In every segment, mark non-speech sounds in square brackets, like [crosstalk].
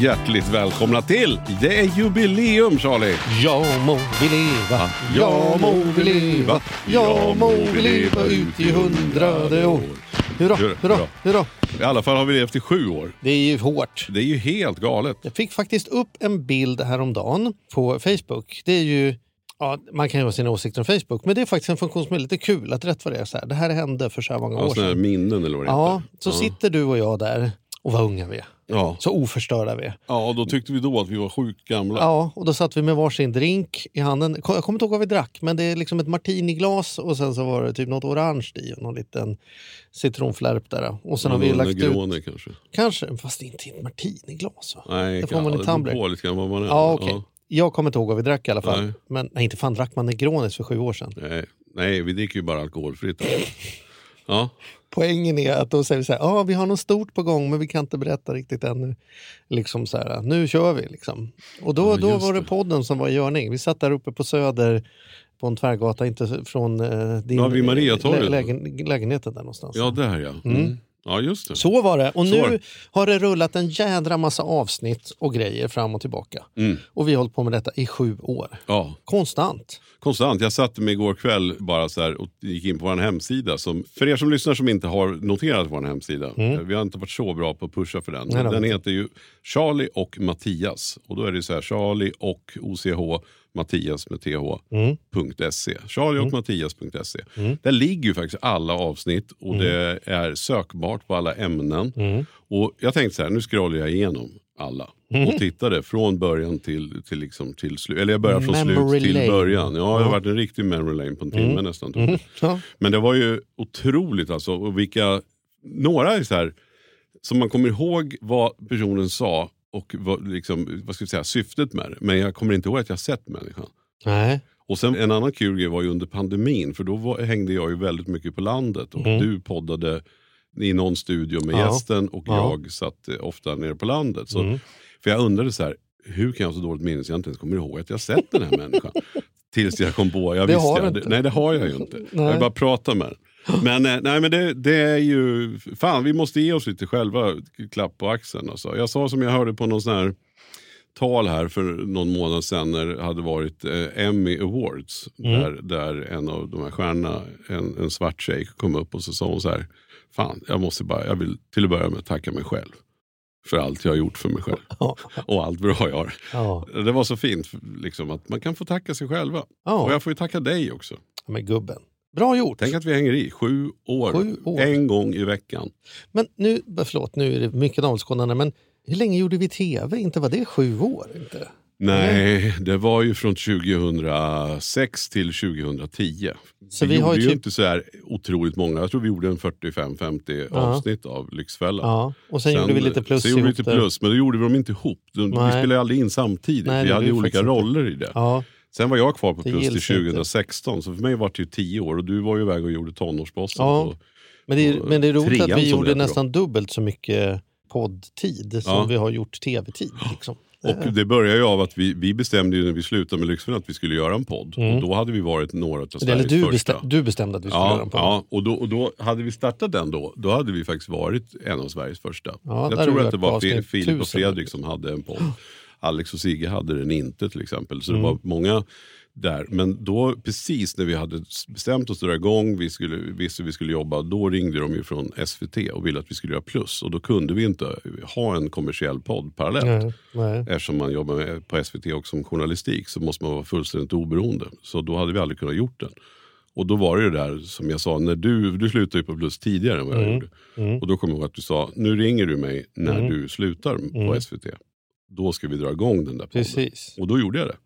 Hjärtligt välkomna till Det är jubileum Charlie! Jag må vi leva, jag må vi leva, jag må vi leva ut i hundrade år. Hurra, Hurra, hurra. I alla fall har vi levt i sju år. Det är ju hårt. Det är ju helt galet. Jag fick faktiskt upp en bild häromdagen på Facebook. Det är ju, ja, man kan ju ha sina åsikter om Facebook, men det är faktiskt en funktion som är lite kul. Att rätt vad det är så här, det här hände för så här många Ja, år sedan. minnen eller vad det Ja, heter. så sitter du och jag där och vad unga vi är. Ja. Så oförstörda vi är. ja, och då tyckte vi då att vi var sjukt gamla. Ja, och då satt vi med varsin drink i handen. Jag kommer inte ihåg vad vi drack, men det är liksom ett martiniglas och sen så var det typ något orange i och någon liten citronflärp där. Och sen har vi lagt ut, Negroni kanske. kanske, fast inte i ett martiniglas va? Nej, Det får man i det tumbler. beror på lite grann vad man är. Ja, okej. Jag kommer inte ihåg vad vi drack i alla fall. Nej. Men nej, inte fan drack man Negronis för sju år sedan. Nej, nej, vi dricker ju bara alkoholfritt. [laughs] Ja, Poängen är att då säger vi så här, ja vi har något stort på gång men vi kan inte berätta riktigt ännu. Liksom så här, nu kör vi liksom. Och då, Ja, då var det det. podden som var i görning. Vi satt där uppe på Söder på en tvärgata, inte från eh, din Ja, vid Mariatorget. lä- lägen, lägenheten där någonstans. ja där ja. Mm. Ja, just det. Så var det. Och Så nu har det rullat en jädra massa avsnitt och grejer fram och tillbaka. Mm. Och vi har hållit på med detta i sju år. Ja, Konstant. konstant. Jag satte mig igår kväll bara så här och gick in på vår hemsida. Som, för er som lyssnar som inte har noterat vår hemsida. eh, Vi har inte varit så bra på att pusha för den. Mm. Nej, den heter ju Charlie och Mattias. Och då är det så här Charlie och OCH Mattias med th.se. Charlie och Mattias.se. Där ligger ju faktiskt alla avsnitt och det är sökbart på alla ämnen. Och jag tänkte så här, nu scrollar jag igenom alla. Och tittade från början till, till, liksom, till slut. Eller jag började från Memory slut till lane. början. Ja, det har varit en riktig memory lane på en timme nästan. Ja. Men det var ju otroligt alltså. Och vilka, några är så här, som man kommer ihåg vad personen sa och vad, liksom, vad ska vi säga, syftet med det. Men jag kommer inte ihåg att jag sett människan. Nej. Och sen en annan kul grej var ju under pandemin. För då var, hängde jag ju väldigt mycket på landet. Och du poddade i någon studio med Ja. gästen och Ja. jag satt eh, ofta nere på landet. Så, För jag undrade så här, hur kan jag ha så dåligt minne så jag inte ens kommer ihåg att jag sett den här människan? [laughs] Tills jag kom på, jag Det visste jag, nej det har jag ju inte. Nej. Jag bara pratar med den. Men, eh, nej, men det, det är ju, fan vi måste ge oss lite själva klapp på axeln. Alltså. Jag sa som jag hörde på någon sån här tal här för någon månad sedan när det hade varit eh, Emmy Awards. Mm. Där, där en av de här stjärnorna, en, en svart tjej, kom upp och så sa hon så här. Fan, jag måste bara, jag vill till att börja med tacka mig själv. För allt jag har gjort för mig själv. [laughs] Och allt bra jag har. Ja. Det var så fint liksom, att man kan få tacka sig själva. Ja. Och jag får ju tacka dig också. Men gubben. Bra gjort. Tänk att vi hänger i sju år. Sju år. En gång i veckan. Men nu, förlåt, nu är det mycket navelskådande, men hur länge gjorde vi tv? Inte var det sju år? Inte? Nej, det var ju från 2006 till 2010. Så vi vi har gjorde ju typ- inte så här otroligt många. Jag tror vi gjorde en 45-50 Ja. avsnitt av Lyxfällan. Ja, och sen, gjorde vi lite plus Sen gjorde vi lite plus, men då gjorde vi dem inte ihop. De, vi spelade aldrig in samtidigt. Nej, det vi hade olika faktiskt inte. roller i det. Ja, Sen var jag kvar på plus till gills inte. 2016. Så för mig var det ju 10 år och du var ju iväg och gjorde tonårsbossen. Ja. på- men det, är, Och men det är roligt att vi gjorde nästan dubbelt så mycket poddtid som Ja. vi har gjort tv-tid. Liksom. Och det började ju av att vi, vi bestämde ju när vi slutade med Lyxfällan att vi skulle göra en podd. Och då hade vi varit några av Sveriges du, första. bestäm, du bestämde att vi skulle göra Ja, en podd. ja och, då, och då hade vi startat den då, då hade vi faktiskt varit en av Sveriges första. Ja, jag tror att det var Filip och 1000. Fredrik som hade en podd. [gasps] Alex och Sigge hade den inte till exempel. Så Mm. det var många där. Men då precis när vi hade bestämt oss att dra igång, vi skulle, visste vi skulle jobba, då ringde de ju från SVT och ville att vi skulle göra plus. Och då kunde vi inte ha en kommersiell podd parallellt. Nej, nej. Eftersom man jobbar med, på SVT och som journalistik så måste man vara fullständigt oberoende. Så då hade vi aldrig kunnat gjort den. Och då var det ju där som jag sa, när du, du slutade ju på Plus tidigare än vad jag gjorde. Och då kommer jag ihåg att du sa, nu ringer du mig när du slutar på SVT. Då ska vi dra igång den där podden. Precis. Och då gjorde jag det.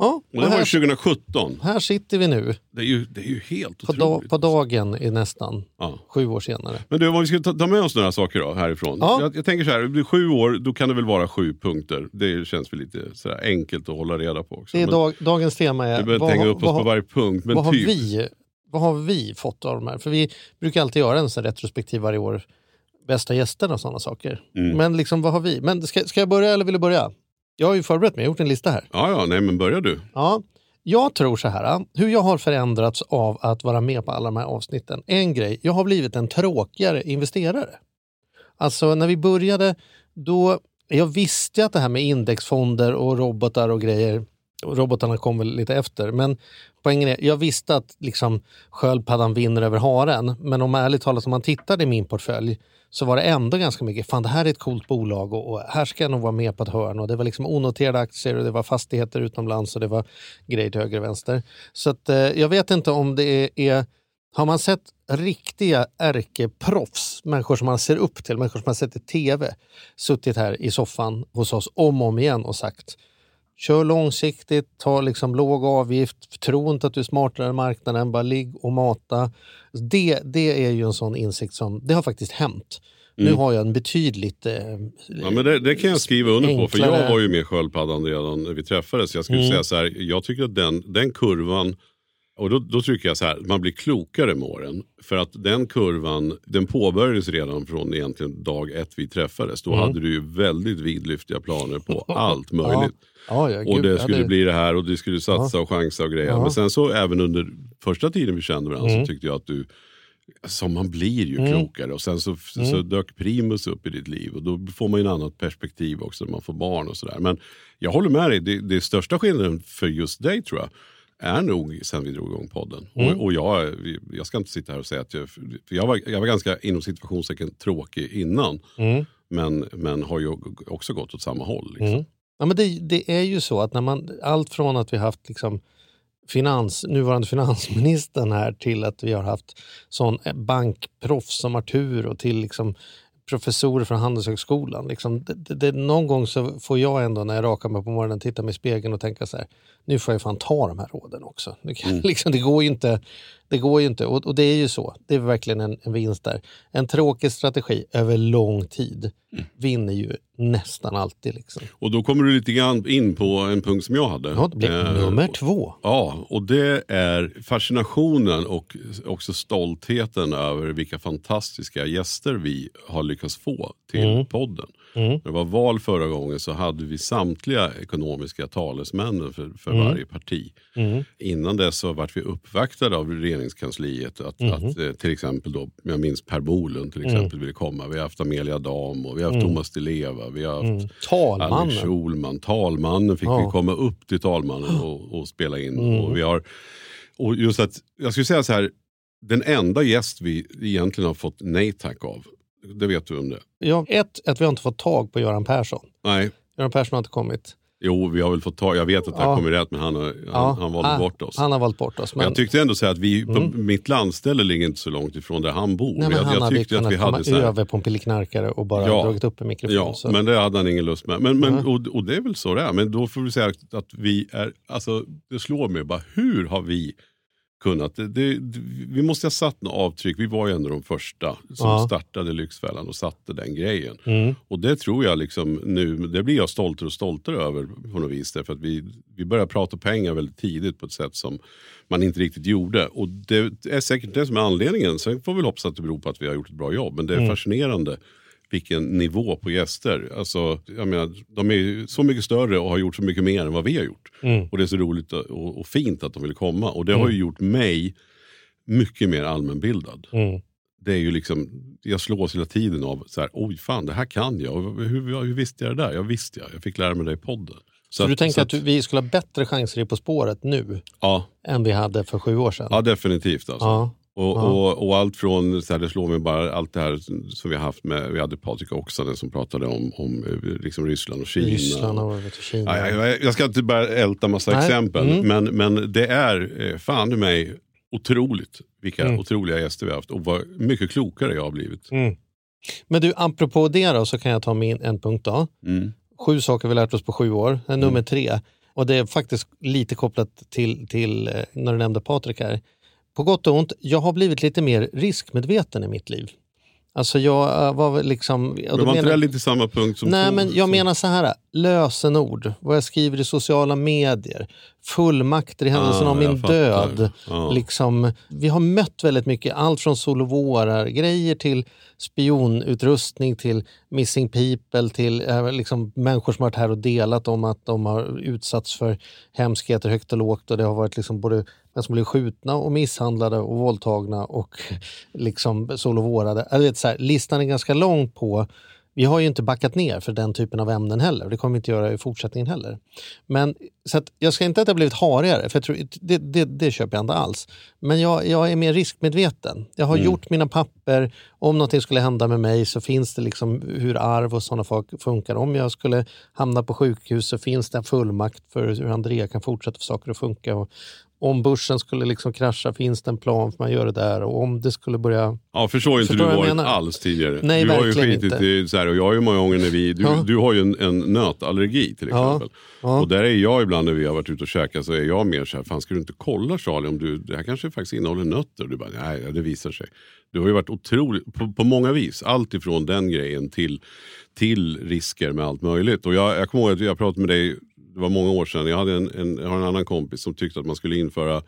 Ja, Och det och var här, 2017. här sitter vi nu, Det är ju, det är ju helt på, otroligt. på dagen i nästan Ja. sju år senare. Men du, om vi ska ta, ta med oss några saker då, härifrån. Ja. Jag, jag tänker så här, det blir sju år, då kan det väl vara sju punkter. Det känns väl lite så här enkelt att hålla reda på också. Det är dag, dagens tema är vi behöver vad, inte hänga har- upp oss på har- varje punkt. Men vad, har typ, vi, vad har vi fått av de här? För vi brukar alltid göra en sån retrospektiv varje år. Bästa gästerna och sådana saker. Mm. Men liksom, vad har vi? Men ska, ska jag börja eller vill du börja? Jag har ju förberett mig, jag har gjort en lista här. Ja, ja, nej men börja du. Ja, jag tror så här, hur jag har förändrats av att vara med på alla de här avsnitten. En grej, jag har blivit en tråkigare investerare. Alltså när vi började, då, jag visste att det här med indexfonder och robotar och grejer, robotarna kom väl lite efter, men poängen är, jag visste att liksom sköldpaddan vinner över haren, men om ärligt talat, om man tittade i min portfölj så var det ändå ganska mycket, fan det här är ett coolt bolag och, och här ska jag nog vara med på ett hörn. Och det var liksom onoterade aktier och det var fastigheter utomlands och det var grejer till höger och vänster. Så att, eh, jag vet inte om det är, är har man sett riktiga ärkeproffs, människor som man ser upp till, människor som man sett i tv, suttit här i soffan hos oss om och om igen och sagt Kör långsiktigt, ta liksom låg avgift, tro inte att du är smartare än marknaden, bara ligg och mata. Det, det är ju en sån insikt som, det har faktiskt hänt. Nu har jag en betydligt... Eh, Ja, men det, det kan jag skriva under på, för Enklare. jag var ju med sköldpaddan redan när vi träffades. Jag skulle Mm. säga så här, jag tycker att den, den kurvan, och då, då tycker jag så här, man blir klokare med åren. För att den kurvan, den påbörjades redan från egentligen dag ett vi träffades. Då Mm. hade du ju väldigt vidlyftiga planer på [laughs] allt möjligt. ja, ja, Och det skulle hade- bli det här och du skulle satsa och chansa och grejer. Ja. Men sen så även under första tiden vi kände varandra Mm. så tyckte jag att du, som man blir ju Mm. klokare. Och sen så, så dök Primus upp i ditt liv och då får man ju en annat perspektiv också när man får barn och sådär. Men jag håller med dig, det, det största skillnaden för just dig tror jag är nog sen vi drog igång podden. Mm. Och, och jag, jag ska inte sitta här och säga att jag, jag var, jag var ganska inom situationstecken tråkig innan. Mm. Men, men har ju också gått åt samma håll. Liksom. Mm. Ja, men det, det är ju så att när man, allt från att vi haft liksom finans, nuvarande finansministern här till att vi har haft sån eh, bankproffs som Artur och till liksom professorer från Handelshögskolan. Liksom, det, det, det, någon gång så får jag ändå när jag rakar mig på morgonen titta mig i spegeln och tänka så här, nu får jag fan ta de här råden också. Det, kan, [laughs] liksom, det går ju inte. Det går ju inte och, och det är ju så. Det är verkligen en, en vinst där. En tråkig strategi över lång tid vinner ju nästan alltid. Liksom. Och då kommer du lite grann in på en punkt som jag hade. Ja, det blir Eh, nummer två. Ja, och det är fascinationen och också stoltheten över vilka fantastiska gäster vi har lyckats få till Mm. podden. Mm. Det var val förra gången så hade vi samtliga ekonomiska talesmännen för, för Mm. varje parti. Mm. Innan dess så vart vi uppvaktade av regeringskansliet att, Mhm. att eh, till exempel då, jag minns Per Bolund till exempel ville komma. Vi har haft Amelia Dam och vi har haft Mm. Thomas Di Leva. Vi har haft Mm. Talmannen. Alex Schulman. Talmannen fick Ja. vi komma upp till talmannen och, och spela in. Mm. Och vi har, och just att, jag skulle säga så här, den enda gäst vi egentligen har fått nej tack av, det vet du om det? Ja, ett, att vi har inte fått tag på Göran Persson. Nej, Göran Persson har inte kommit. jo vi har väl fått ta, jag vet att det Ja. har kommit rätt men han, har, Ja, han, han valde ah, bort oss. Han har valt bort oss. Men jag tyckte ändå så här att vi, på Mm. mitt landställe ligger inte så långt ifrån där han bor. nej, men jag, han jag hade tyckte att kunnat vi komma hade så här, över på en pilleknarkare och bara Ja. dragit upp en mikrofon. Ja, så. men det hade han ingen lust med. Men, men, och, och det är väl så det är. Men då får vi säga att, att vi är, alltså det slår mig bara, hur har vi kunnat, det, det, vi måste ha satt något avtryck. Vi var ju ändå de första som Ja. startade Lyxfällan och satte den grejen. Mm. Och det tror jag liksom nu, det blir jag stoltare och stoltare över på något vis. Därför att vi, vi börjar prata pengar väldigt tidigt på ett sätt som man inte riktigt gjorde. Och det är säkert det som är anledningen. Sen får vi väl hoppas att det beror på att vi har gjort ett bra jobb. Men det är Mm. fascinerande vilken nivå på gäster. Alltså, jag menar, de är så mycket större och har gjort så mycket mer än vad vi har gjort. Mm. Och det är så roligt och, och fint att de vill komma. Och det har ju gjort mig mycket mer allmänbildad. Mm. Det är ju liksom, jag slås hela tiden av så här, oj fan det här kan jag. Hur, hur, visste jag det där? Jag visste jag, jag fick lära mig det i podden. Så, du tänker att, vi skulle ha bättre chanser i På spåret nu Ja, än vi hade för sju år sedan? ja definitivt alltså. Ja. Och, och, och allt från, så här, det slår mig bara, allt det här som vi har haft med, vi hade Patrik Oksanen som pratade om, om eh, liksom Ryssland och Kina. Ryssland och du, Kina. Ja, jag, jag ska inte bara älta massa Nej. exempel, Mm. men, men det är eh, fan i mig otroligt vilka Mm. otroliga gäster vi har haft och vad mycket klokare jag har blivit. Mm. Men du, apropå det då, så kan jag ta min en punkt då. Mm. sju saker vi lärt oss på sju år. Är nummer tre. Och det är faktiskt lite kopplat till, till eh, när du nämnde Patrik här. På gott och ont, jag har blivit lite mer riskmedveten i mitt liv. Alltså jag eh, var liksom... Men var inte menar- det lite samma punkt som Nej, men jag menar så här. Lösenord, vad jag skriver i sociala medier, fullmakter i händelsen Ah, av min död. Ja. Liksom, vi har mött väldigt mycket, allt från sol och vårar-grejer till spionutrustning till missing people till eh, liksom, människor som har varit här och delat om att de har utsatts för hemskheter högt och lågt och det har varit liksom både män som blivit skjutna och misshandlade och våldtagna och liksom sol och vårade. Jag vet, så här, listan är ganska lång på vi har ju inte backat ner för den typen av ämnen heller och det kommer vi inte göra i fortsättningen heller. Men så jag ska inte att det har blivit harigare, för jag tror, det, det, det köper jag inte alls. Men jag, jag är mer riskmedveten. Jag har gjort mina papper. Om någonting skulle hända med mig så finns det liksom hur arv och sådana saker funkar. Om jag skulle hamna på sjukhus så finns det en fullmakt för hur Andrea kan fortsätta för saker att funka. Och om börsen skulle liksom krascha finns det en plan för man gör det där. Och om det skulle börja Ja, för så har ju inte du varit menar? alls tidigare. Nej, du har ju skitit inte. i, så här, och jag har ju många gånger när vi, du, Ja. du har ju en, en nötallergi till Ja. exempel. Ja. Och där är jag ibland när vi har varit ute och käkat så är jag mer så här, fan ska du inte kolla Charlie om du, det här kanske faktiskt innehåller nötter? Du bara, nej det visar sig. Du har ju varit otroligt, på, på många vis, allt ifrån den grejen till, till risker med allt möjligt. Och jag, jag kommer ihåg att jag pratade med dig, det var många år sedan, jag, hade en, en, jag har en annan kompis som tyckte att man skulle införa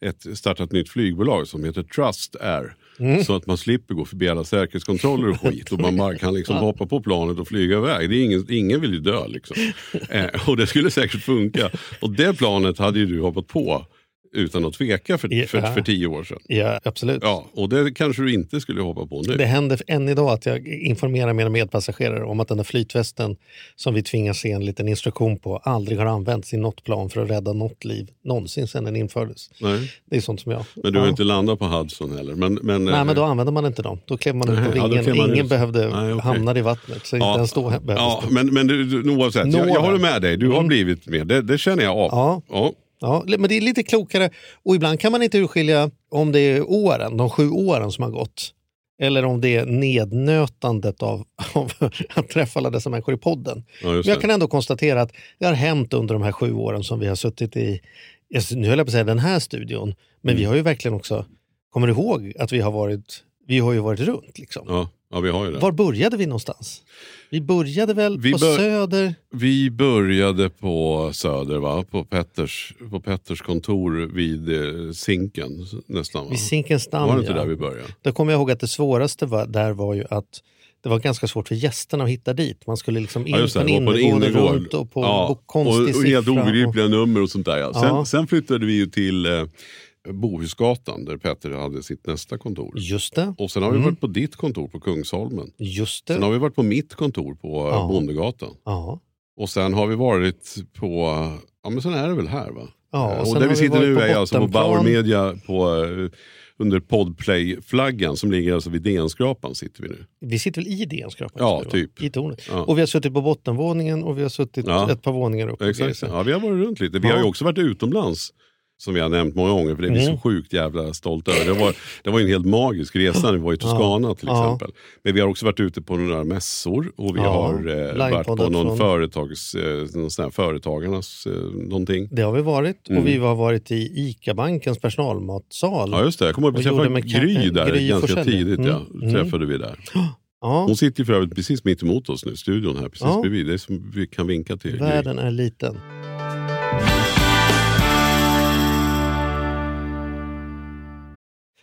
ett, starta ett nytt flygbolag som heter Trust Air. Mm. Så att man slipper gå förbi alla säkerhetskontroller och skit och man bara kan liksom [laughs] hoppa på planet och flyga iväg. Det är ingen, ingen vill ju dö liksom. [laughs] Eh, och det skulle säkert funka. Och det planet hade ju du hoppat på utan att tveka för, Ja. för, för tio år sedan. Ja, absolut. Ja, och det kanske du inte skulle hoppa på nu. Det händer än idag att jag informerar mina medpassagerare om att den där flytvästen som vi tvingas se en liten instruktion på aldrig har använts i något plan för att rädda något liv någonsin sedan den infördes. Nej. Det är sånt som jag... Men du har Ja. inte landat på Hudson heller. Men, men, Nej, eh, men då använder man inte dem. Då klev man ut på Nej, ja, då vingen. man Ingen ut. behövde Nej, okej. hamna i vattnet. Så ens då behövdes ja, det. men, men du, oavsett, jag, jag håller med dig. Du har Mm. blivit mer. Det, det känner jag av. Ja. Ja. Men det är lite klokare. Och ibland kan man inte urskilja om det är åren, de sju åren som har gått. Eller om det är nednötandet av, [laughs] av att träffa alla dessa människor i podden. Ja, Men jag kan ändå konstatera att det har hänt under de här sju åren som vi har suttit i, nu höll jag på att säga den här studion, men Mm. vi har ju verkligen också, kommer du ihåg att vi har varit, vi har ju varit runt liksom. Ja, ja, vi har ju det. Var började vi någonstans? Vi började väl Vi på bör- Söder? Vi började på Söder, va? På, Petters, på Petters kontor vid eh, Zinken nästan. Va? Vid Zinkensdamm, Var det inte ja. där vi började? Då kommer jag ihåg att det svåraste var, där var ju att det var ganska svårt för gästerna att hitta dit. Man skulle liksom in Ja, på det, en på innergård innergård. runt och på ja, och konstig och, och helt siffra. obegripliga nummer och sånt där. Ja. Sen, Ja. sen flyttade vi ju till eh, Bohusgatan där Petter hade sitt nästa kontor. Just det, Och sen har vi Mm. varit på ditt kontor på Kungsholmen. just Sen det. har vi varit på mitt kontor på eh, Ja. Bondegatan. Ja. Och sen har vi varit på, ja men sen är det väl här va? Ja, Eh, och och sen där vi vi sitter nu är alltså på. Bauer Media på, eh, under Podplay-flaggan som ligger alltså vid DN-skrapan sitter vi nu. Vi sitter väl i DN-skrapan? Ja, nu, typ. I tornet. Ja. Och vi har suttit på bottenvåningen och vi har suttit Ja. ett par våningar upp. Exakt. Ja, vi har varit runt lite. Vi har ju också varit utomlands. Som vi har nämnt många gånger, för det är vi Mm. så sjukt jävla stolta över. Det var, det var en helt magisk resa när vi var i Toscana till exempel. Men vi har också varit ute på några mässor och vi Ja. har eh, varit på någon från- företags, eh, någon företagarnas eh, någonting. Det har vi varit Mm. och vi har varit i ICA-bankens personalmatsal. Ja just det, jag kommer ihåg att vi träffade Gry där Gry ganska tidigt. Ja. Mm. Mm. Träffade vi där. [gasps] Ja, Hon sitter ju för övrigt precis mitt emot oss nu, studion här precis Ja. bredvid. Det är som vi kan vinka till. Världen är liten.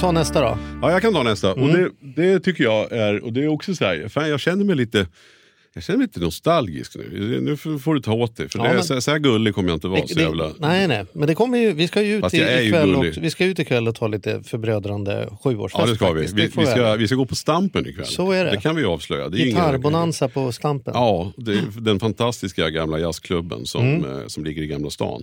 Ta nästa då. Ja, jag kan ta nästa. Mm. Och det, det tycker jag är, och det är också så här, fan, jag känner mig lite jag känner mig lite nostalgisk nu. Nu får du ta åt dig. För Ja, det, men- så, så här gullig kommer jag inte vara. Det- så jävla... Nej, nej, men det kommer ju, vi ska ju ut Fast i, ikväll, också, vi ska ut ikväll och ta lite förbrödrande sjuårsfest. Ja det ska vi. Vi, vi, ska, vi ska gå på Stampen ikväll. Så är det. Det kan vi avslöja. Gitarrbonanza på Stampen. Ja, det är den fantastiska gamla jazzklubben som, Mm. eh, som ligger i Gamla stan.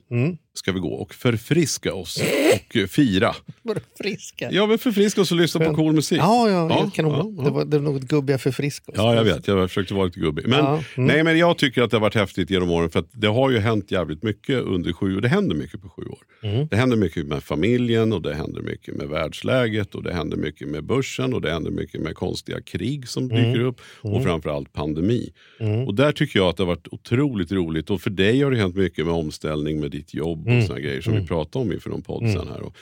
Ska vi gå och förfriska oss och fira. Vadå friska? Ja, men förfriska oss och lyssna på cool musik. Ja, ja, Ja, kanon. ja. Det, var, det var något gubbiga förfriska oss. Ja, jag vet. Jag försökte vara lite gubbig. Men, Ja, mm. nej, men jag tycker att det har varit häftigt genom åren. För att det har ju hänt jävligt mycket under sju år. Det händer mycket på sju år. Mm. Det händer mycket med familjen och det händer mycket med världsläget och det händer mycket med börsen och det händer mycket med konstiga krig som Mm. dyker upp och framförallt pandemi. Och där tycker jag att det har varit otroligt roligt och för dig har det hänt mycket med omställning med ditt jobb Mm. såna grejer som vi pratade om inför någon podd sen här. Och,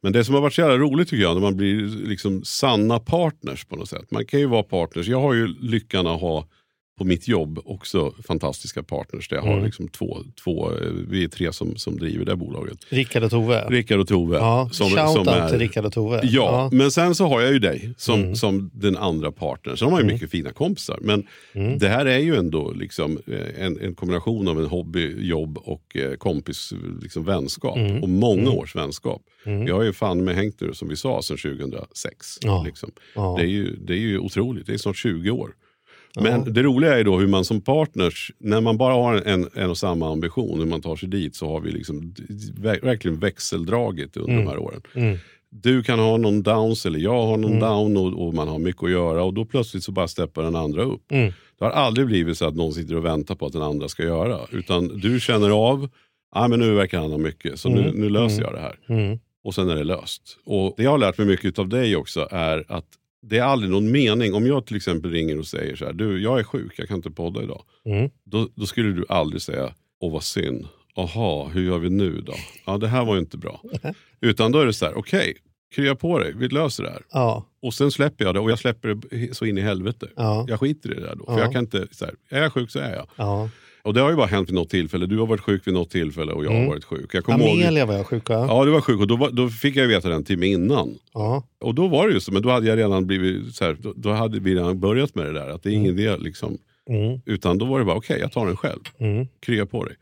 Men det som har varit så jävla roligt tycker jag när man blir liksom sanna partners på något sätt. Man kan ju vara partners. Jag har ju lyckan att ha på mitt jobb också fantastiska partners. Där jag har liksom två, två, eh, vi är tre som, som driver det bolaget. Rickard och Tove. Rickard och Tove. ja, shoutout till Rickard och Tove. Ja, men sen så har jag ju dig som, Mm. som den andra partnern. Sen har man ju mycket fina kompisar. Men Mm. det här är ju ändå liksom eh, en, en kombination av en hobby, jobb och eh, kompis liksom vänskap. Mm. Och många års vänskap. Jag har ju fan med hängt nu som vi sa sedan 2006. Ja. Liksom. Ja. Det, är ju, det är ju otroligt, det är snart 20 år. Men det roliga är då hur man som partners, när man bara har en, en och samma ambition, hur man tar sig dit, så har vi liksom verkligen växeldragit under Mm. de här åren. Du kan ha någon downs eller jag har någon down och, och man har mycket att göra och då plötsligt så bara steppar den andra upp. Det har aldrig blivit så att någon sitter och väntar på att den andra ska göra. Utan du känner av, ah, men nu verkar han ha mycket så nu, nu löser jag det här. Mm. Och sen är det löst. Och det jag har lärt mig mycket av dig också är att det är aldrig någon mening. Om jag till exempel ringer och säger så här, du jag är sjuk, jag kan inte podda idag. Mm. Då, då skulle du aldrig säga, åh vad synd. Aha, hur gör vi nu då? Ja, det här var ju inte bra. [laughs] Utan då är det så här, okej, krya på dig, vi löser det här. Ja, Och sen släpper jag det och jag släpper det så in i helvete. Ja. Jag skiter i det där då. För Ja. jag kan inte, så här, är jag sjuk så är jag. Och det har ju bara hänt vid något tillfälle. Du har varit sjuk vid något tillfälle och jag har varit sjuk. Jag kommer ihåg, Amelia var jag sjuk va? ja, du var sjuk och då, var, då fick jag veta det en timme innan. Ja. Och då var det ju så, men då hade jag redan blivit så här, då, då hade vi redan börjat med det där. Att det är ingen idé liksom. Mm. Utan då var det bara, okej jag tar den själv. Mm. Krya på dig.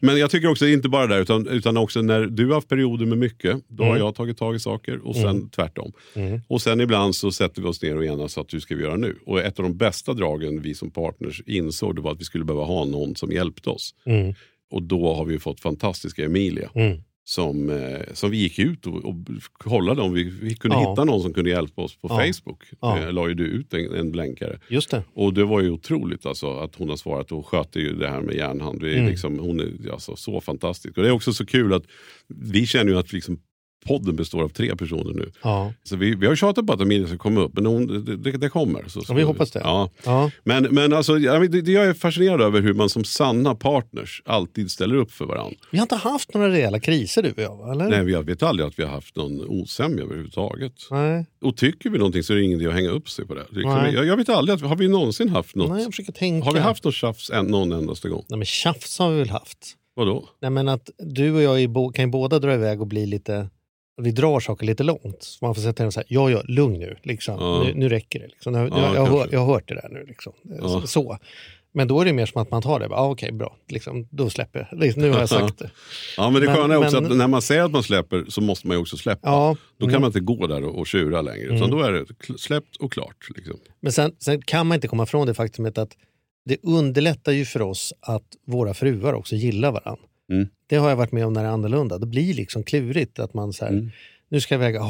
Men jag tycker också, inte bara där, utan, utan också när du har haft perioder med mycket, då har jag tagit tag i saker och sen tvärtom. Och sen ibland så sätter vi oss ner och enas att hur ska vi göra nu? Och ett av de bästa dragen vi som partners insåg det var att vi skulle behöva ha någon som hjälpte oss. Mm. Och då har vi fått fantastiska Emilia. Som, eh, som vi gick ut och, och kollade om vi, vi kunde Ja. hitta någon som kunde hjälpa oss på Ja. Facebook. Ja. Eh, la ju du ut en, en blänkare. Just det. Och det var ju otroligt alltså, att hon har svarat och sköter ju det här med järnhand. Är Mm. liksom, hon är alltså, så fantastisk. Och det är också så kul att vi känner ju att liksom, podden består av tre personer nu. Ja. Så vi, vi har tjatat på att Emilia ska komma upp, men hon, det, det, kommer. Så, Ja, vi hoppas det. Ja. Ja. Men, men alltså, jag, jag är fascinerad över hur man som sanna partners alltid ställer upp för varandra. Vi har inte haft några rejäla kriser du och jag? Eller? Nej, vi- jag vet aldrig att vi har haft någon osämja överhuvudtaget. Nej. Och tycker vi någonting så är det ingen idé att hänga upp sig på det. Liksom, jag, jag vet aldrig, att, har vi någonsin haft något? Nej, jag försöker tänka. Har vi haft något tjafs en, någon endaste gång? Nej, men tjafs har vi väl haft. Vadå? Nej, men att du och jag bo- kan ju båda dra iväg och bli lite... Vi drar saker lite långt. Så man får sätta ner så här, ja, ja, lugn nu. Liksom. Ja. Nu, nu räcker det. Liksom. Nu, Ja, jag, jag, hört- jag har hört det där nu. Liksom. Ja. Så. Men då är det mer som att man tar det. Ja, Okej, bra. Liksom, då släpper jag. Liksom, nu har jag [laughs] sagt det. Ja, men det sköna är också men- att när man säger att man släpper så måste man ju också släppa. Ja, Då kan mm. man inte gå där och, och tjura längre. Utan då är det släppt och klart. Liksom. Men sen, sen kan man inte komma ifrån det faktumet att det underlättar ju för oss att våra fruar också gillar varandra. Mm. Det har jag varit med om när det är annorlunda. Det blir liksom klurigt att man så här, Mm. nu ska jag väga,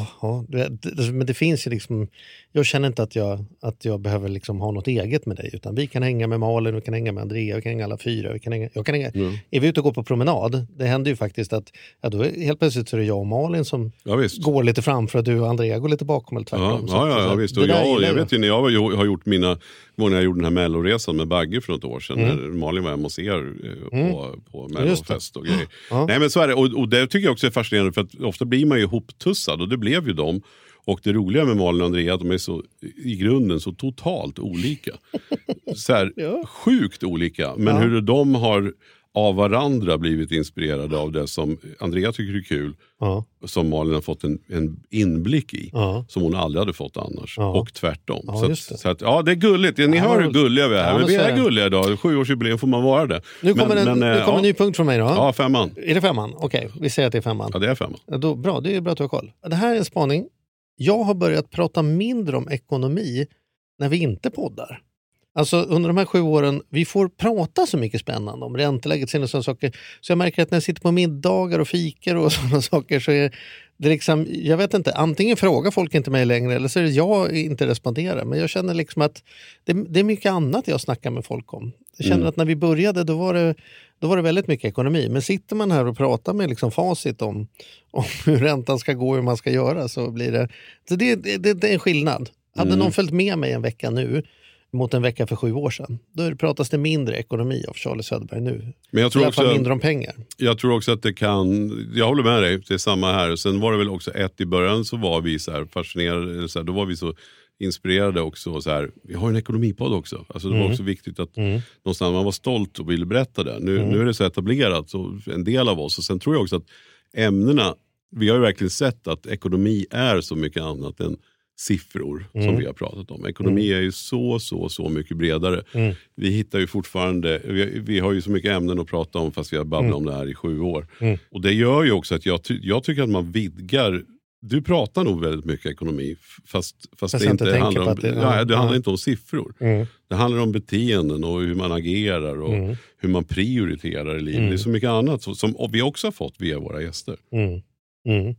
vet, det- men det finns ju liksom, jag känner inte att jag, att jag behöver liksom ha något eget med dig, utan vi kan hänga med Malin, vi kan hänga med Andrea, vi kan hänga alla fyra, vi kan hänga, jag kan hänga, är vi ute och går på promenad, det händer ju faktiskt att, ja, då är, helt plötsligt så är det jag och Malin som Ja, går lite framför och du och Andrea går lite bakom eller tvärtom. Ja, ja, ja, ja visst. Och jag, gillar jag vet ju när jag har gjort mina, när jag gjorde den här melloresan med Bagge för något år sedan. Mm. När Malin var hemma hos er eh, på, på mellofest och grejer. Ja. Nej men så är det. Och, och det tycker jag också är fascinerande för att ofta blir man ju ihoptussad och det blev ju de. Och det roliga med Malin och Andrea är att de är så, i grunden så totalt olika. [laughs] så här, Ja. Sjukt olika. Men Ja. hur de har av varandra blivit inspirerade av det som Andrea tycker är kul. Ja, Som Malin har fått en, en inblick i ja. som hon aldrig hade fått annars. Ja. Och tvärtom. Ja, så, att, det. så att, ja, det är gulligt. Ni hör hur gulliga vi är. Vi är gulliga idag. Sjuårsjubileum får man vara det. Nu kommer, men, en, men, nu eh, kommer en ny punkt från mig då. ja, femman. Är det femman? Okej, vi säger att det är femman. Ja, det är femman. Då, bra, det är bra att du har koll. Det här är en spaning. Jag har börjat prata mindre om ekonomi när vi inte poddar. Alltså under de här sju åren, vi får prata så mycket spännande om ränteläget och sådana saker. Så jag märker att när jag sitter på middagar och fikar och [laughs] sådana saker så är det liksom, jag vet inte, antingen frågar folk inte mig längre eller så är det jag inte responderar. Men jag känner liksom att det, det är mycket annat jag snackar med folk om. Jag känner Mm. att när vi började då var, det, då var det väldigt mycket ekonomi. Men sitter man här och pratar med liksom facit om, om [laughs] hur räntan ska gå och hur man ska göra så blir det... Så det, det, det är en skillnad. Hade Mm. någon följt med mig en vecka nu mot en vecka för sju år sedan, då pratas det mindre ekonomi av Charlie Söderberg nu. Men jag I tror, alla fall också, mindre om pengar. jag tror också att det kan, jag håller med dig, det är samma här. Sen var det väl också ett, i början så var vi så här fascinerade, så här, då var vi så inspirerade också. Så här, vi har en ekonomipodd också. Alltså det var Mm. också viktigt att någonstans man var stolt och ville berätta det. Nu, nu är det så etablerat, så en del av oss. Och sen tror jag också att ämnena, vi har ju verkligen sett att ekonomi är så mycket annat än siffror som vi har pratat om. Ekonomi är ju så, så, så mycket bredare. Vi hittar ju fortfarande, vi, vi har ju så mycket ämnen att prata om fast vi har babblat om det här i sju år. Och det gör ju också att jag, jag tycker att man vidgar du pratar nog väldigt mycket ekonomi fast, fast, Fast det inte handlar om, det- ja, det handlar inte om siffror. Mm. Det handlar om beteenden och hur man agerar och Mm. hur man prioriterar i livet. Det är så mycket annat som, som vi också har fått via våra gäster. Mm. Mm.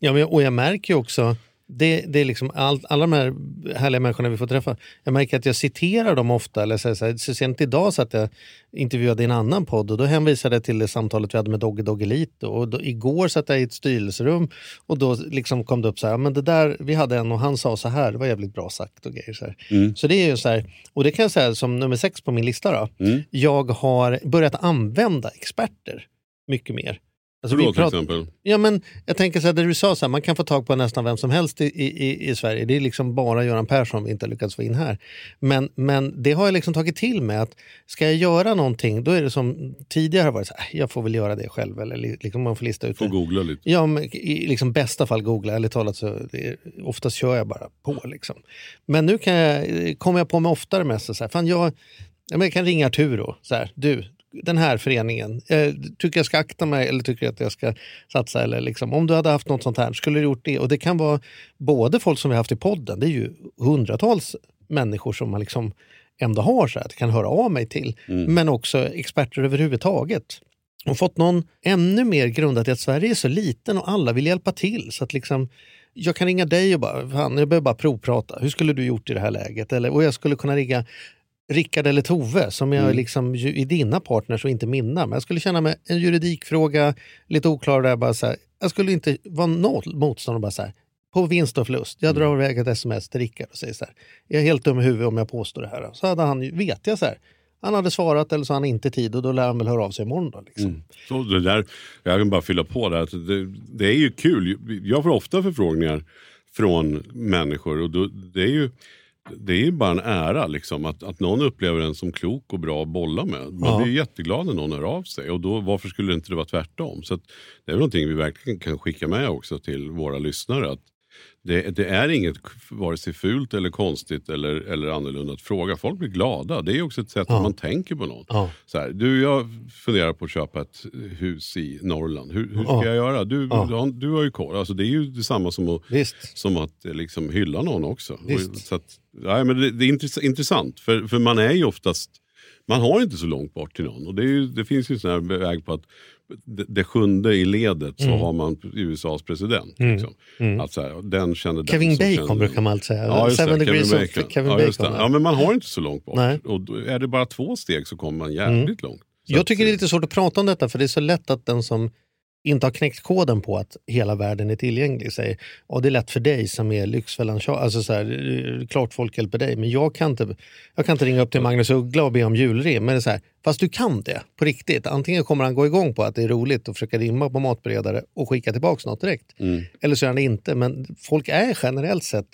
Ja, men, och jag märker ju också, det, det är liksom all, alla de här härliga människorna vi får träffa, jag märker att jag citerar dem ofta. Eller så, här, så, sent idag så att jag intervjuade i en annan podd och då hänvisade jag till det samtalet vi hade med Dogge Doggelito. Och då, igår satt jag i ett styrelserum och då liksom kom det upp så här, "Ja, men det där, vi hade en och han sa så här, det var jävligt bra sagt och grejer. Så. Mm. så det är ju så här, och det kan jag säga som nummer sex på min lista då. Mm. Jag har börjat använda experter mycket mer. Alltså, då vi till prat- exempel? Ja, men jag tänker så här, det du sa, så här, man kan få tag på nästan vem som helst i, i, i Sverige. Det är liksom bara Göran Persson vi inte har lyckats få in här. Men, men det har jag liksom tagit till mig att ska jag göra någonting, då är det som tidigare har varit så här, "Äh, jag får väl göra det själv. Eller li- liksom man får lista ut Får det. googla lite. Ja, men i liksom bästa fall googla, ärligt talat så är, oftast kör jag bara på. Liksom. Men nu kan jag, kommer jag på mig oftare med så här, fan jag, men jag kan ringa Arturo, så här, du, den här föreningen, eh, tycker jag ska akta mig eller tycker att jag ska satsa? Eller liksom, om du hade haft något sånt här, skulle du gjort det? Och det kan vara både folk som vi haft i podden, det är ju hundratals människor som man liksom ändå har så att jag kan höra av mig till. Men också experter överhuvudtaget och fått någon ännu mer grundat i att Sverige är så liten och alla vill hjälpa till. Så att liksom, jag kan ringa dig och bara, fan, jag behöver bara provprata. Hur skulle du gjort i det här läget? Eller, och jag skulle kunna ringa Rickard eller Tove som jag liksom ju- är dina partners och inte mina. Men jag skulle känna mig en juridikfråga, lite oklar där. Bara så här, jag skulle inte vara noll motstånd och bara så här, på vinst och förlust. Jag drar iväg ett sms till Rickard och säger så här, jag är helt dum i huvudet om jag påstår det här. Så hade han, ju- vet jag så här, han hade svarat eller så har han inte tid och då lär han väl höra av sig imorgon. Då, liksom. Så det där, jag kan bara fylla på där. Det, det är ju kul. Jag får ofta förfrågningar från människor och då, det är ju det är ju bara en ära liksom, att, att någon upplever en som klok och bra att bolla med. Man Ja. blir ju jätteglad när någon hör av sig. Och då, varför skulle det inte vara tvärtom? Så att, det är väl någonting vi verkligen kan skicka med också till våra lyssnare. Att det, det är inget vare sig fult eller konstigt eller, eller annorlunda att fråga. Folk blir glada. Det är också ett sätt Ja. att man tänker på någon. Ja. Så här, du, jag funderar på att köpa ett hus i Norrland. Hur, hur ska Ja. jag göra? Du, du, har, du har ju koll. Alltså, det är ju detsamma som att, Visst. som att eh, liksom, hylla någon också. Och, så att, ja, men det, det är intress- intressant, för, för man är ju oftast Man har inte så långt bort till någon. Och det, ju, det finns ju sån här väg på att det, sjunde i ledet så Mm. har man USAs president. Mm. Liksom. Mm. Att så här, den känner den Kevin som Bacon den. brukar man alltid säga. Ja, just Seven det, Kevin Bacon. Kevin ja, Bacon, ja. Men man har inte så långt bort. Nej. Och är det bara två steg så kommer man jävligt långt. Så Jag tycker det är lite svårt att prata om detta för det är så lätt att den som inte har knäckt koden på att hela världen är tillgänglig säger ja det är lätt för dig som är Lyxfällan alltså så här, är klart folk hjälper dig men jag kan inte, jag kan inte ringa upp till Magnus Uggla och be om julrim. Men det är så här, fast du kan det på riktigt. Antingen kommer han gå igång på att det är roligt att försöka rimma på matberedare och skicka tillbaka något direkt. Mm. Eller så är han det inte. Men folk är generellt sett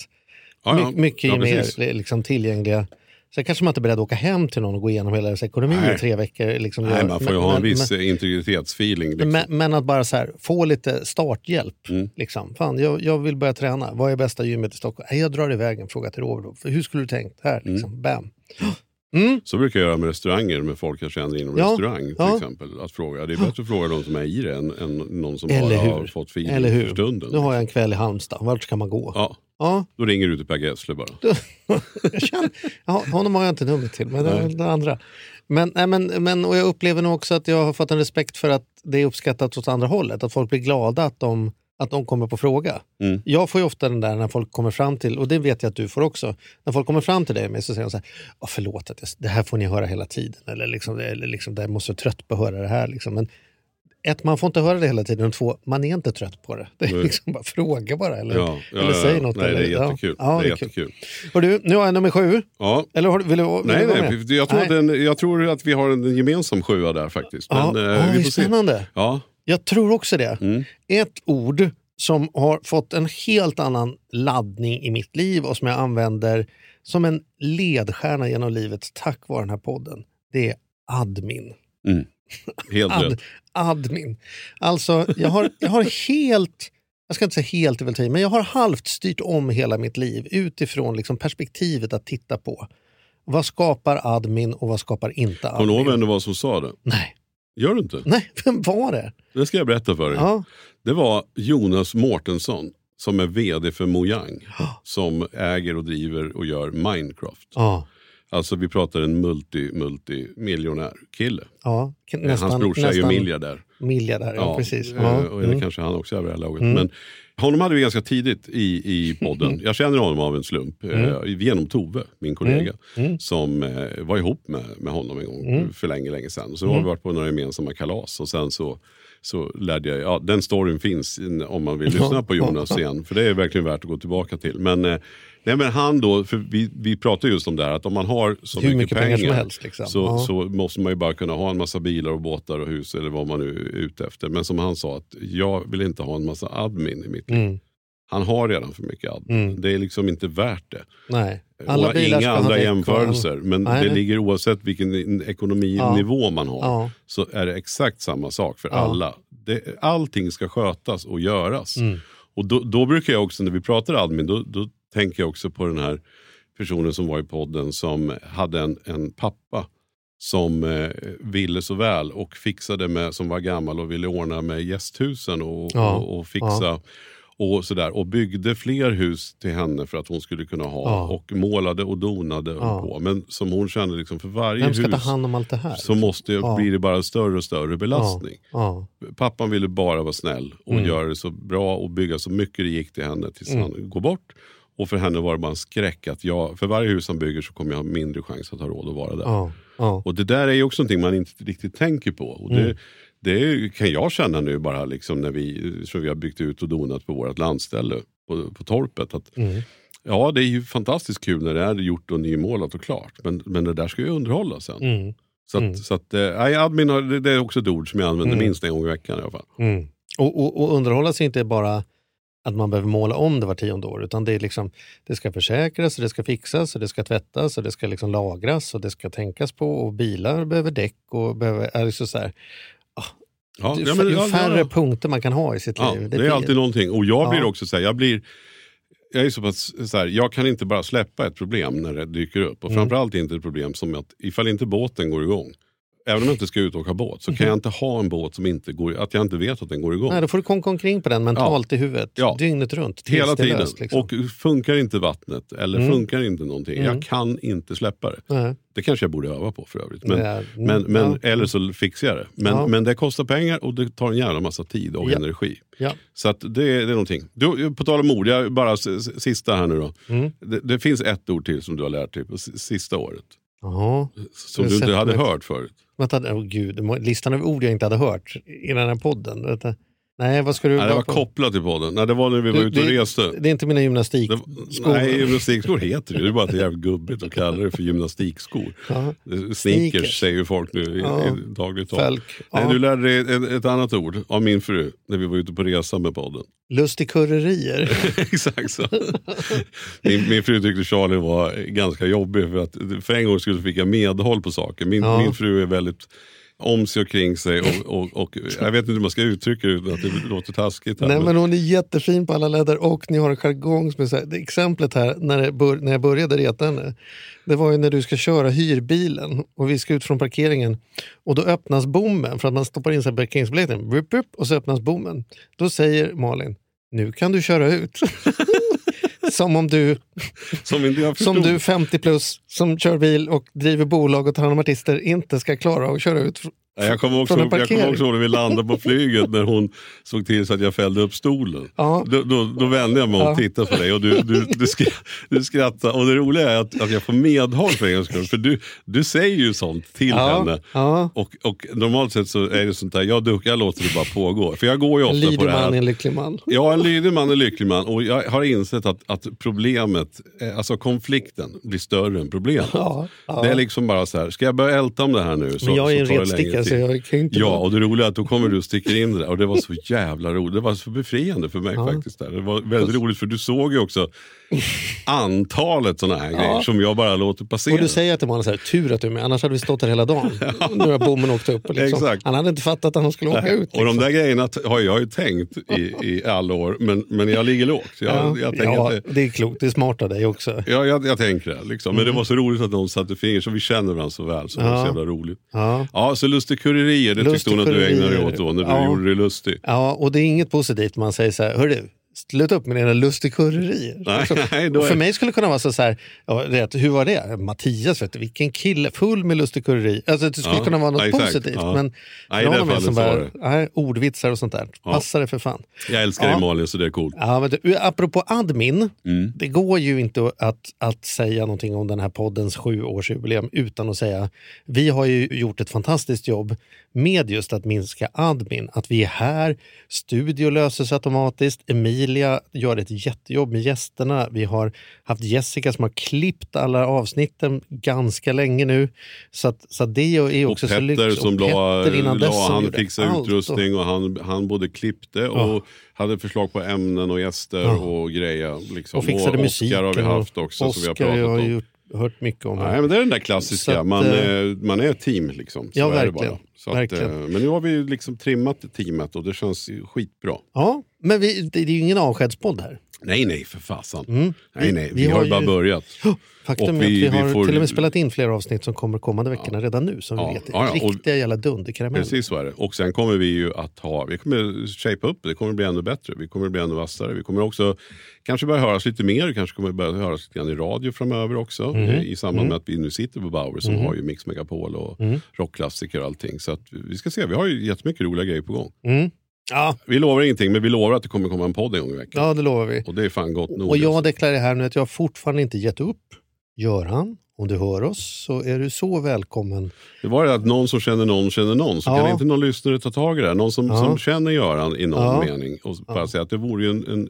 Ja, ja. my- mycket Ja, mer precis. liksom, tillgängliga. Sen kanske man inte är beredd att åka hem till någon och gå igenom hela deras ekonomi Nej. i tre veckor. Liksom, Nej, man får ju men- ha en men- viss men- men, integritetsfeeling. Liksom. men, att bara så här, få lite starthjälp. Mm. Liksom. Fan, jag, jag vill börja träna. Vad är bästa gymmet i Stockholm? Nej, jag drar iväg en fråga till Robert. Hur skulle du tänkt? Här, liksom. Bam. Mm. Så brukar jag göra med restauranger, med folk jag känner inom Ja, restaurang till ja. exempel. Att fråga. Det är bättre att fråga de som är i det än, än någon som Eller bara har hur? fått feeling Eller hur? för stunden. Nu har jag en kväll i Halmstad. Vart ska man gå? Ja, Ja, då ringer du till Per Gessle bara. [laughs] jag känner, ja, honom har jag inte nummer till, men Nej. det andra. Men, nej, men, men, och jag upplever nog också att jag har fått en respekt för att det är uppskattat åt andra hållet. Att folk blir glada att de, att de kommer på fråga. Mm. Jag får ju ofta den där när folk kommer fram till, och det vet jag att du får också, när folk kommer fram till dig med så säger de så här, "Åh, förlåt, att jag, det här får ni höra hela tiden. Eller liksom, eller liksom, jag måste trött på att höra det här. Liksom. Men ett, man får inte höra det hela tiden. Och två, man är inte trött på det. Det är liksom bara fråga bara. Eller, Ja, ja, eller säg något. Nej, eller, det är jättekul. Ja, det är kul. jättekul. Och du, nu har jag nummer sju. Ja. Eller har, vill du, vill Nej, vara nej, jag tror, Nej. att den, jag tror att vi har en gemensam sjua där faktiskt. Ja, Men, eh, ja, vi det är får se. spännande. Ja, Jag tror också det. Mm. Ett ord som har fått en helt annan laddning i mitt liv och som jag använder som en ledstjärna genom livet tack vare den här podden. Det är admin. helt Ad, rätt. admin. Alltså, jag har, jag har helt, jag ska inte säga helt men jag har halvt styrt om hela mitt liv utifrån liksom perspektivet att titta på. Vad skapar admin och vad skapar inte Kommer du ihåg admin? vem det var som sa det? Nej. Gör du inte? [laughs] Nej, vem var det? Det ska jag berätta för dig. Ja. Det var Jonas Mårtensson som är vd för Mojang. Som äger och driver och gör Minecraft. Ja. Alltså vi pratar en multi, multi miljonär kille. Ja, k- Eh, Hans brorsa är ju miljardär. Miljardär, ja, precis. Ja. Och eller Mm. kanske han också är det här laget. Mm. Men honom hade vi ganska tidigt i, i podden. Jag känner honom av en slump. Mm. Eh, genom Tove, min kollega. Mm. Mm. Som eh, var ihop med, med honom en gång Mm. för länge, länge sedan. Så Mm. har vi varit på några gemensamma kalas. Och sen så, så lärde jag, ja den storyn finns in- om man vill lyssna på Jonas [laughs] igen. För det är verkligen värt att gå tillbaka till. Men, eh, nej, men han då, för vi, vi pratar just om det här att om man har så mycket, mycket pengar som helst, liksom. så, Ja. så måste man ju bara kunna ha en massa bilar och båtar och hus eller vad man nu är ute efter. Men som han sa, att jag vill inte ha en massa admin i mitt liv. Mm. Han har redan för mycket admin. Mm. Det är liksom inte värt det. Nej. och Alla bilar inga andra jämförelser. Men Nej, det ligger oavsett vilken ekonominivå man har. Ja. Så är det exakt samma sak för Ja. alla. Det, allting ska skötas och göras. Mm. Och då, då brukar jag också, när vi pratar admin, då, då tänker jag också på den här personen som var i podden som hade en, en pappa som eh, ville så väl och fixade med, som var gammal och ville ordna med gästhusen och, Ja. och, och fixa Ja. och sådär. Och byggde fler hus till henne för att hon skulle kunna ha Ja. och målade och donade och på. Men som hon kände liksom för varje ska ta hus hand om allt det här? så måste, Ja. blir det bara större och större belastning. Pappan ville bara vara snäll och Mm. göra det så bra och bygga så mycket det gick till henne tills Mm. han går bort. Och för henne var det bara en skräck att jag, för varje hus han bygger så kommer jag ha mindre chans att ha råd att vara där. Ja. Ja. Och det där är ju också någonting man inte riktigt tänker på. Och det, Mm. det kan jag känna nu bara liksom när vi, så vi har byggt ut och donat på vårt landställe på, på torpet. Att, Mm. Ja, det är ju fantastiskt kul när det är gjort och nymålat och klart. Men, men det där ska ju underhållas sen. Mm. Så, att, Mm. så att, eh, admin har, det, det är också ett ord som jag använder Mm. minst en gång i veckan i alla fall. Mm. Och, och, och underhållas inte bara att man behöver måla om det var tionde år, utan det, är liksom, det ska försäkras, och det ska fixas, och det ska tvättas, och det ska liksom lagras och det ska tänkas på. Och bilar behöver däck och behöver... Är det så så här, Ja, ju ja, men- ju färre ja. punkter man kan ha i sitt liv. det är alltid någonting. Och jag blir också så här, jag blir jag är så pass så här, jag kan inte bara släppa ett problem när det dyker upp. Och Mm. framförallt inte ett problem som att ifall inte båten går igång. Även om jag inte ska ut och åka båt, så kan jag inte ha en båt som inte går, att jag inte vet att den går igång. Nej, då får du konka omkring på den mentalt i huvudet. Ja. Dygnet runt. Hela tiden. löst, liksom. Och funkar inte vattnet eller Mm. funkar inte någonting, Mm. jag kan inte släppa det. Nej. Det kanske jag borde öva på för övrigt. Men, Ja, mm, men, men, ja. Eller så fixar jag det. Men, Ja. men det kostar pengar och det tar en jävla massa tid och Ja. energi. Ja. Så att det, det är någonting. Du, på tal om ord, jag, bara sista här nu då. Mm. Det, det finns ett ord till som du har lärt dig på sista året. Jaha. Som du inte hade hört förut. Vänta, oh, gud, listan av ord jag inte hade hört i den här podden. Vänta. Nej, vad ska du... Nej, det var vad- kopplat till podden. Nej, det var när vi var Du, ute och det- reste. Det är inte mina gymnastikskor. Nej, gymnastikskor heter det. Det är bara att det är jävligt gubbigt att kalla det för gymnastikskor. Ja. Sneakers, säger ju folk nu i, Ja. i dagligt tal. Nej, du lärde dig ett, ett annat ord av min fru när vi var ute på resa med podden. Lustigkurrerier. [laughs] Exakt så. Min, min fru tyckte Charlie var ganska jobbig för att för en gång skulle fick jag medhåll på saker. Min, min fru är väldigt om sig och kring sig och, och, och jag vet inte hur man ska uttrycka det utan att det låter taskigt. Här, Nej men- men hon är jättefin på alla ledder och ni har en jargong som är så här, exemplet här när, bör, när jag började reta henne. Det var ju när du ska köra hyrbilen och vi ska ut från parkeringen och då öppnas bommen för att man stoppar in parkeringsbiljetten och så öppnas bommen. Då säger Malin, nu kan du köra ut. [laughs] som om du, Som inte som du 50 plus som kör bil och driver bolag och tar hand om artister inte ska klara att köra ut. Ja, Jag kommer också, en jag kommer också ihåg när vi landade på flyget när hon såg till så att jag fällde upp stolen. Ja. Då, då, då vände jag mig om och tittade på dig och du, du, du, du skrattade. Och det roliga är att, att jag får medhåll för en skull. För du, du säger ju sånt till Ja, henne. ja. Och, och normalt sett så är det sånt där, jag duckar, jag låter det bara pågå. För jag går ju En ofta på lydig det man är här. en lycklig man. Ja, en lydig man är en lycklig man. Och jag har insett att, att problemet, eh, alltså konflikten, blir större än problemet. Ja. Det är liksom bara så här, ska jag börja älta om det här nu så, Men jag är en så tar det längre så tid. jag kan inte Ja, och det roliga är att då kommer du och sticker in det där. Och det var så [laughs] jävla roligt. Det var så befriande för mig faktiskt. Där. Det var väldigt roligt för du såg ju också antalet sådana här grejer som jag bara låter passera. Och du säger till Malin så här, tur att du är med, annars hade vi stått här hela dagen. [laughs] Nu har bommen åkt upp. Liksom. Exakt. Han hade inte fattat att han skulle åka ut. Och de liksom. där grejerna har jag ju tänkt i, i alla år, men, men jag ligger lågt. Jag, ja, jag, ja, det, det är klokt, det är smart av dig också. ja, jag, jag tänker det. Liksom. Men det var så roligt att någon satte fingret, så vi känner varandra så väl. Så det var så Mm. Ja. jävla roligt. Ja. Ja, så lustigkurrerier, det tyckte hon att du ägnade dig åt då, när du Ja. gjorde dig lustig. ja, och det är inget positivt man säger så här, hörru, sluta upp med dina lustigkurrerier. Då Och för är- mig skulle det kunna vara så, så här, ja, hur var det? Mattias, vet du, vilken kille, full med lustigkurreri. Alltså det skulle Ja, kunna vara något ja, exakt. positivt. Ja. Men Nej, är fallet som bara, nej, ordvitsar och sånt där, passar det för fan. Jag älskar Ja. dig Malin, så det är coolt. Ja, men du, apropå admin, Mm. det går ju inte att, att säga någonting om den här poddens sjuårsjubileum utan att säga vi har ju gjort ett fantastiskt jobb med just att minska admin. Att vi är här, studio löses automatiskt, Emilia gör ett jättejobb med gästerna. Vi har haft Jessica som har klippt alla avsnitten ganska länge nu. Så, att, så att det är Och också så Petter lyxigt. som Och la, Petter innan dess la som han fixade utrustning och han, han både klippte och hade förslag på ämnen och gäster Ja. och grejer. Liksom. Och fixade och musiken. Oscar har vi och haft också som vi har Oscar pratat om. Hört mycket om. Nej, men det är den där klassiska, att, man, eh, är, man är ett team liksom. Så Ja, är verkligen. att, Verkligen. eh, men nu har vi ju liksom trimmat teamet och det känns skitbra. Ja, men vi, det, det är ju ingen avskedspodd här. Nej, nej, för fasen. Mm. Nej, nej, vi, vi har har ju bara börjat. [gasps] Faktum Och är att vi- vi har får- till och med spelat in flera avsnitt som kommer kommande veckorna redan nu. Som Ja, vi vet är ja, ja, och- riktiga jävla dunderkarameller. Precis så är det. Och sen kommer vi ju att ha, vi kommer shape upp, det kommer bli ännu bättre. Vi kommer bli ännu vassare. Vi kommer också kanske börja höras lite mer, kanske kommer börja höras lite grann i radio framöver också. Mhm. eh, I samband med att vi nu sitter på Bauer som har ju Mix Megapol och Mm. rockklassiker och allting. Så vi ska se, vi har ju jättemycket roliga grejer på gång. Ja, Vi lovar ingenting, men vi lovar att det kommer komma en podd en gång i veckan. ja, det lovar vi. Och det är fan gott nog. Och jag deklarerar här nu att jag fortfarande inte gett upp. Göran, om du hör oss så är du så välkommen. Det var det att någon som känner någon känner någon. Så Ja. kan inte någon lyssnare ta tag i det här? Någon som, Ja. som känner Göran i någon mening och bara säga att det vore ju en, en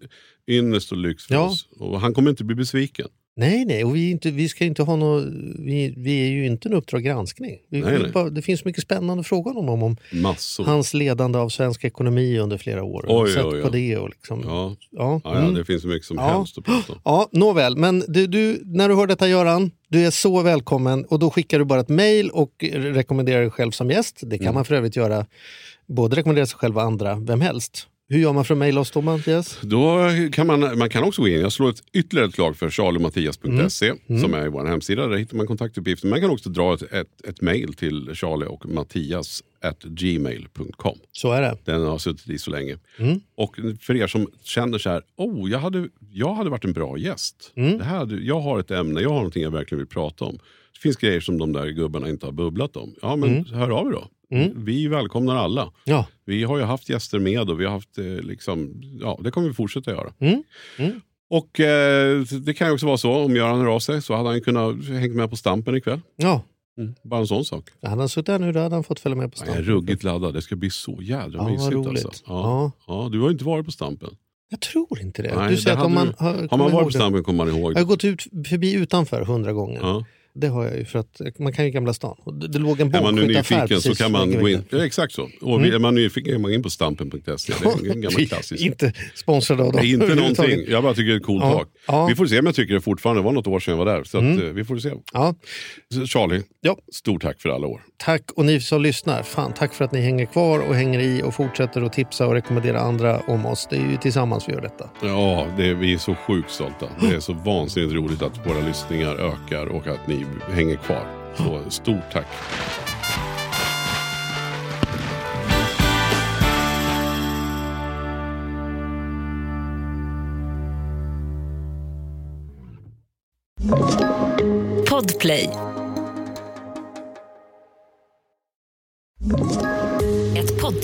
ynnest och lyx för Ja. oss. Och han kommer inte bli besviken. Nej, nej, och vi, inte, vi ska inte ha något, vi, vi är ju inte en Uppdrag granskning. Vi, Nej, vi nej. Det finns mycket spännande frågor om honom. Om Massor. hans ledande av svensk ekonomi under flera år. Oj, Sett oj, oj. på det och liksom. Ja. Ja, Ja, ja, mm. det finns mycket som Ja. helst att prata om. [gasps] Ja, nåväl. Men du, du, när du hör detta Göran, du är så välkommen och då skickar du bara ett mejl och rekommenderar dig själv som gäst. Det kan Mm. man för övrigt göra, både rekommendera sig själv och andra, vem helst. Hur gör man för att mejla oss då Mattias? Då kan man, man kan också gå in, jag slår ett ytterligare ett slag för charliemattias.se som är vår hemsida. Där hittar man kontaktuppgifter. Man kan också dra ett, ett, ett mejl till charlie och mattias at gmail.com. Så är det. Den har suttit i så länge. Och för er som känner så här, oh, jag hade, jag hade varit en bra gäst. Det här, jag har ett ämne, jag har någonting jag verkligen vill prata om. Det finns grejer som de där gubbarna inte har bubblat om. Ja, men hör av er då. Vi välkomnar alla. Ja. Vi har ju haft gäster med och vi har haft, eh, liksom, ja, det kommer vi fortsätta göra. Mm. Mm. Och eh, det kan ju också vara så, om Göran hör av sig så hade han kunnat hängt med på Stampen ikväll. Ja. Bara en sån sak. Hade han suttit här nu då hade han fått följa med på Jag är ruggigt laddad, det ska bli så jädra Ja, mysigt. roligt. Alltså. Ja. Ja. du har ju inte varit på Stampen. Jag tror inte det. Nej, du det säger att om man har, Har man varit på det. Stampen kommer man ihåg Jag har gått ut förbi utanför hundra gånger. Det har jag ju för att man kan ju Gamla stan. Det, det låg en Är man nu bågskytteaffär nyfiken så kan man gå in. Ja, exakt så. Och är man nyfiken kan man in på stampen.se. Det är en gammal [laughs] klassisk. Inte sponsrade av dem. Inte någonting. Jag bara tycker det är ett coolt Ja. tak. Ja. Vi får se om jag tycker det fortfarande. Det var något år sedan jag var där. Så att, eh, vi får se. Ja. Charlie, Ja. stort tack för alla år. Tack och ni som lyssnar. Fan, tack för att ni hänger kvar och hänger i och fortsätter att tipsa och rekommendera andra om oss. Det är ju tillsammans vi gör detta. Ja, det är, vi är så sjukt stolta. Det är så vansinnigt roligt att våra lyssningar ökar och att ni hänger kvar. Så stort tack. Podplay.